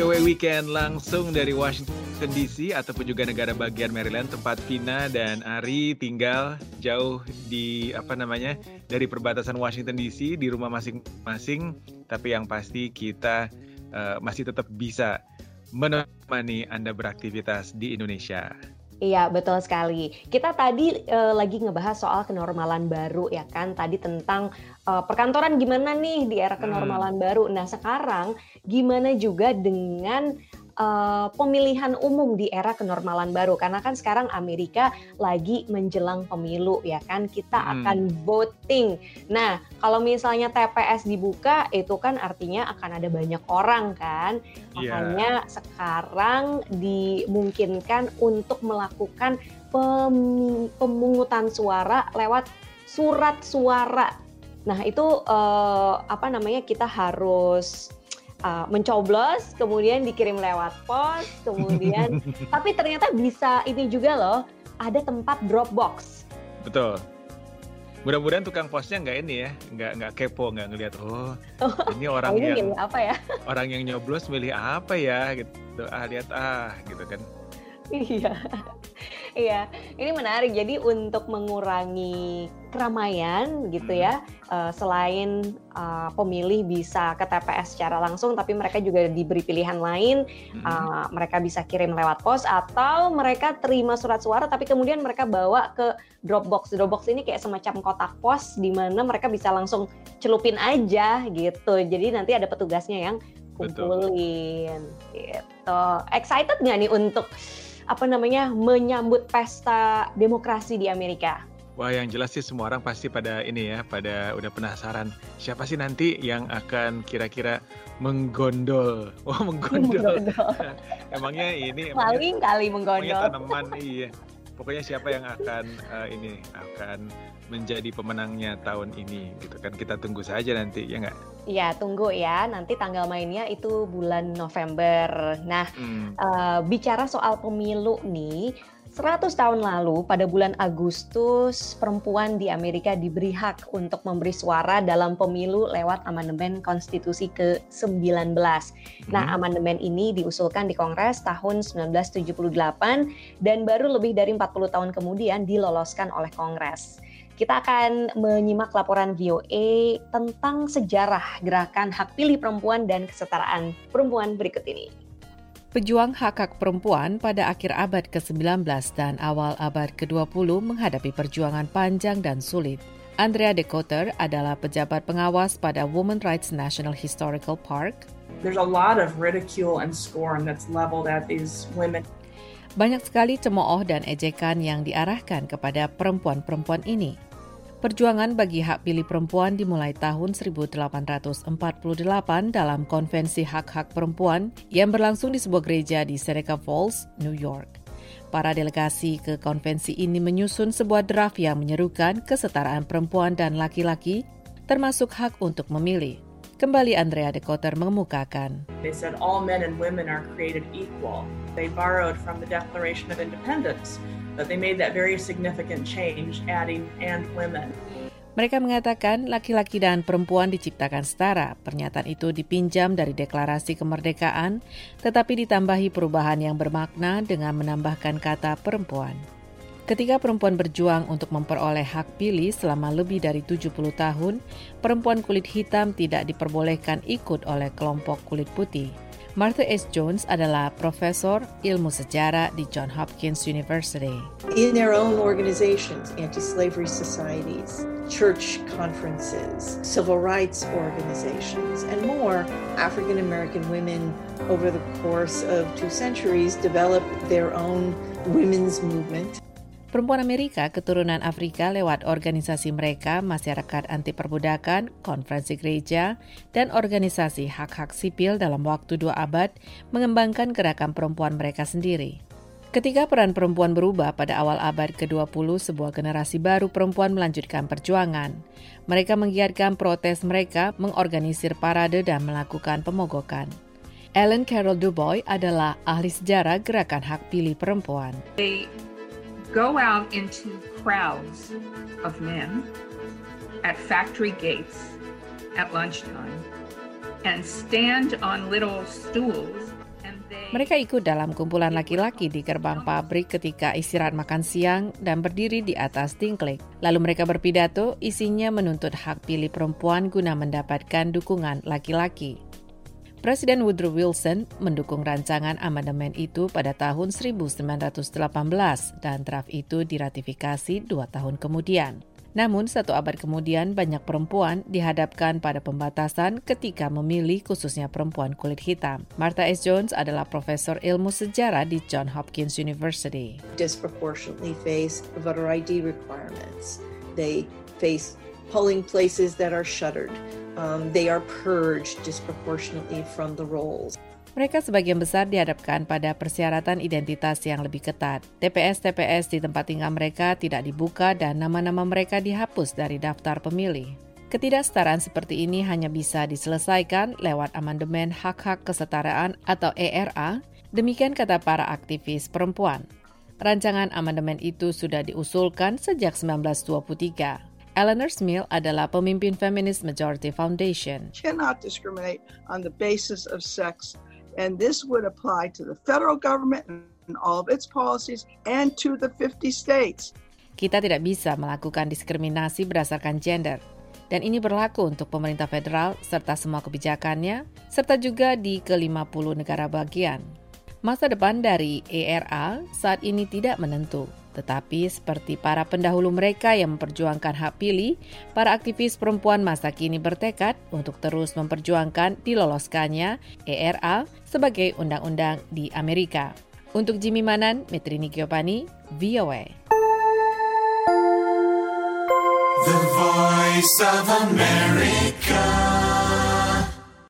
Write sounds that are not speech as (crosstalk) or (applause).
VOA Weekend langsung dari Washington DC ataupun juga negara bagian Maryland tempat Vina dan Ari tinggal jauh di apa namanya dari perbatasan Washington DC di rumah masing-masing tapi yang pasti kita uh, masih tetap bisa menemani Anda beraktivitas di Indonesia. Iya, betul sekali. Kita tadi uh, lagi ngebahas soal kenormalan baru ya kan. Tadi tentang uh, perkantoran gimana nih di era kenormalan hmm. baru. Nah, sekarang gimana juga dengan uh, pemilihan umum di era kenormalan baru karena kan sekarang Amerika lagi menjelang pemilu ya kan kita hmm. akan voting. Nah, kalau misalnya TPS dibuka itu kan artinya akan ada banyak orang kan. Iya. Makanya yeah. sekarang dimungkinkan untuk melakukan pem pemungutan suara lewat surat suara. Nah, itu uh, apa namanya kita harus uh, mencoblos, kemudian dikirim lewat pos, kemudian (laughs) tapi ternyata bisa ini juga loh, ada tempat Dropbox. Betul. Mudah-mudahan tukang posnya nggak ini ya, nggak nggak kepo, nggak ngelihat oh, oh ini orang oh, ini yang apa ya? (laughs) Orang yang nyoblos milih apa ya gitu. Ah lihat ah gitu kan. Iya. Iya, ini menarik. Jadi untuk mengurangi keramaian gitu ya, uh, selain uh, pemilih bisa ke TPS secara langsung, tapi mereka juga diberi pilihan lain. Uh, mereka bisa kirim lewat pos atau mereka terima surat suara, tapi kemudian mereka bawa ke Dropbox. Dropbox ini kayak semacam kotak pos di mana mereka bisa langsung celupin aja gitu. Jadi nanti ada petugasnya yang kumpulin Betul. gitu. Excited nggak nih untuk apa namanya menyambut pesta demokrasi di Amerika? Wah, yang jelas sih semua orang pasti pada ini ya, pada udah penasaran siapa sih nanti yang akan kira-kira menggondol. Wah, (laughs) menggondol. menggondol. (laughs) emangnya ini paling kali menggondol. tanaman iya. Pokoknya siapa yang akan uh, ini akan menjadi pemenangnya tahun ini gitu kan kita tunggu saja nanti ya nggak? Iya tunggu ya nanti tanggal mainnya itu bulan November. Nah hmm. uh, bicara soal pemilu nih 100 tahun lalu pada bulan Agustus perempuan di Amerika diberi hak untuk memberi suara dalam pemilu lewat amandemen konstitusi ke-19. Hmm. Nah, amandemen ini diusulkan di Kongres tahun 1978 dan baru lebih dari 40 tahun kemudian diloloskan oleh Kongres. Kita akan menyimak laporan VOA tentang sejarah gerakan hak pilih perempuan dan kesetaraan perempuan berikut ini. Pejuang hak-hak perempuan pada akhir abad ke-19 dan awal abad ke-20 menghadapi perjuangan panjang dan sulit. Andrea Decotter adalah pejabat pengawas pada Women Rights National Historical Park. There's a lot of ridicule and scorn that's leveled at these women. Banyak sekali cemooh dan ejekan yang diarahkan kepada perempuan-perempuan ini. Perjuangan bagi hak pilih perempuan dimulai tahun 1848 dalam Konvensi Hak-Hak Perempuan yang berlangsung di sebuah gereja di Seneca Falls, New York. Para delegasi ke konvensi ini menyusun sebuah draft yang menyerukan kesetaraan perempuan dan laki-laki, termasuk hak untuk memilih. Kembali Andrea de Kotter mengemukakan. They said all men and women are created equal. They borrowed from the Declaration of Independence But they made that very significant change, adding and women. Mereka mengatakan laki-laki dan perempuan diciptakan setara. Pernyataan itu dipinjam dari deklarasi kemerdekaan, tetapi ditambahi perubahan yang bermakna dengan menambahkan kata perempuan. Ketika perempuan berjuang untuk memperoleh hak pilih selama lebih dari 70 tahun, perempuan kulit hitam tidak diperbolehkan ikut oleh kelompok kulit putih. Martha S. Jones adalah profesor ilmu sejarah di Johns Hopkins University. In their own organizations, anti-slavery societies, church conferences, civil rights organizations, and more, African American women over the course of two centuries developed their own women's movement. Perempuan Amerika keturunan Afrika lewat organisasi mereka, masyarakat anti perbudakan, konferensi gereja, dan organisasi hak-hak sipil dalam waktu dua abad mengembangkan gerakan perempuan mereka sendiri. Ketika peran perempuan berubah pada awal abad ke-20, sebuah generasi baru perempuan melanjutkan perjuangan. Mereka menggiatkan protes mereka, mengorganisir parade dan melakukan pemogokan. Ellen Carol Dubois adalah ahli sejarah gerakan hak pilih perempuan. Go out into crowds of men at factory gates at lunchtime and stand on little stools Mereka ikut dalam kumpulan laki-laki di gerbang pabrik ketika istirahat makan siang dan berdiri di atas tingklik. Lalu mereka berpidato, isinya menuntut hak pilih perempuan guna mendapatkan dukungan laki-laki. Presiden Woodrow Wilson mendukung rancangan amandemen itu pada tahun 1918 dan draft itu diratifikasi dua tahun kemudian. Namun, satu abad kemudian banyak perempuan dihadapkan pada pembatasan ketika memilih khususnya perempuan kulit hitam. Martha S. Jones adalah profesor ilmu sejarah di John Hopkins University. Disproportionately face voter ID requirements. They face polling places that are shuttered. Um, they are purged disproportionately from the rolls. Mereka sebagian besar dihadapkan pada persyaratan identitas yang lebih ketat. TPS-TPS di tempat tinggal mereka tidak dibuka dan nama-nama mereka dihapus dari daftar pemilih. Ketidaksetaraan seperti ini hanya bisa diselesaikan lewat amandemen hak-hak kesetaraan atau ERA, demikian kata para aktivis perempuan. Rancangan amandemen itu sudah diusulkan sejak 1923. Eleanor Smith adalah pemimpin Feminist Majority Foundation. Cannot discriminate on the basis of sex and this would apply to the federal government and all of its policies and to the 50 states. Kita tidak bisa melakukan diskriminasi berdasarkan gender, dan ini berlaku untuk pemerintah federal serta semua kebijakannya, serta juga di ke-50 negara bagian. Masa depan dari ERA saat ini tidak menentu, tetapi seperti para pendahulu mereka yang memperjuangkan hak pilih, para aktivis perempuan masa kini bertekad untuk terus memperjuangkan diloloskannya ERA sebagai undang-undang di Amerika. Untuk Jimmy Manan, Metrini Giovanni, VOA. The Voice of America.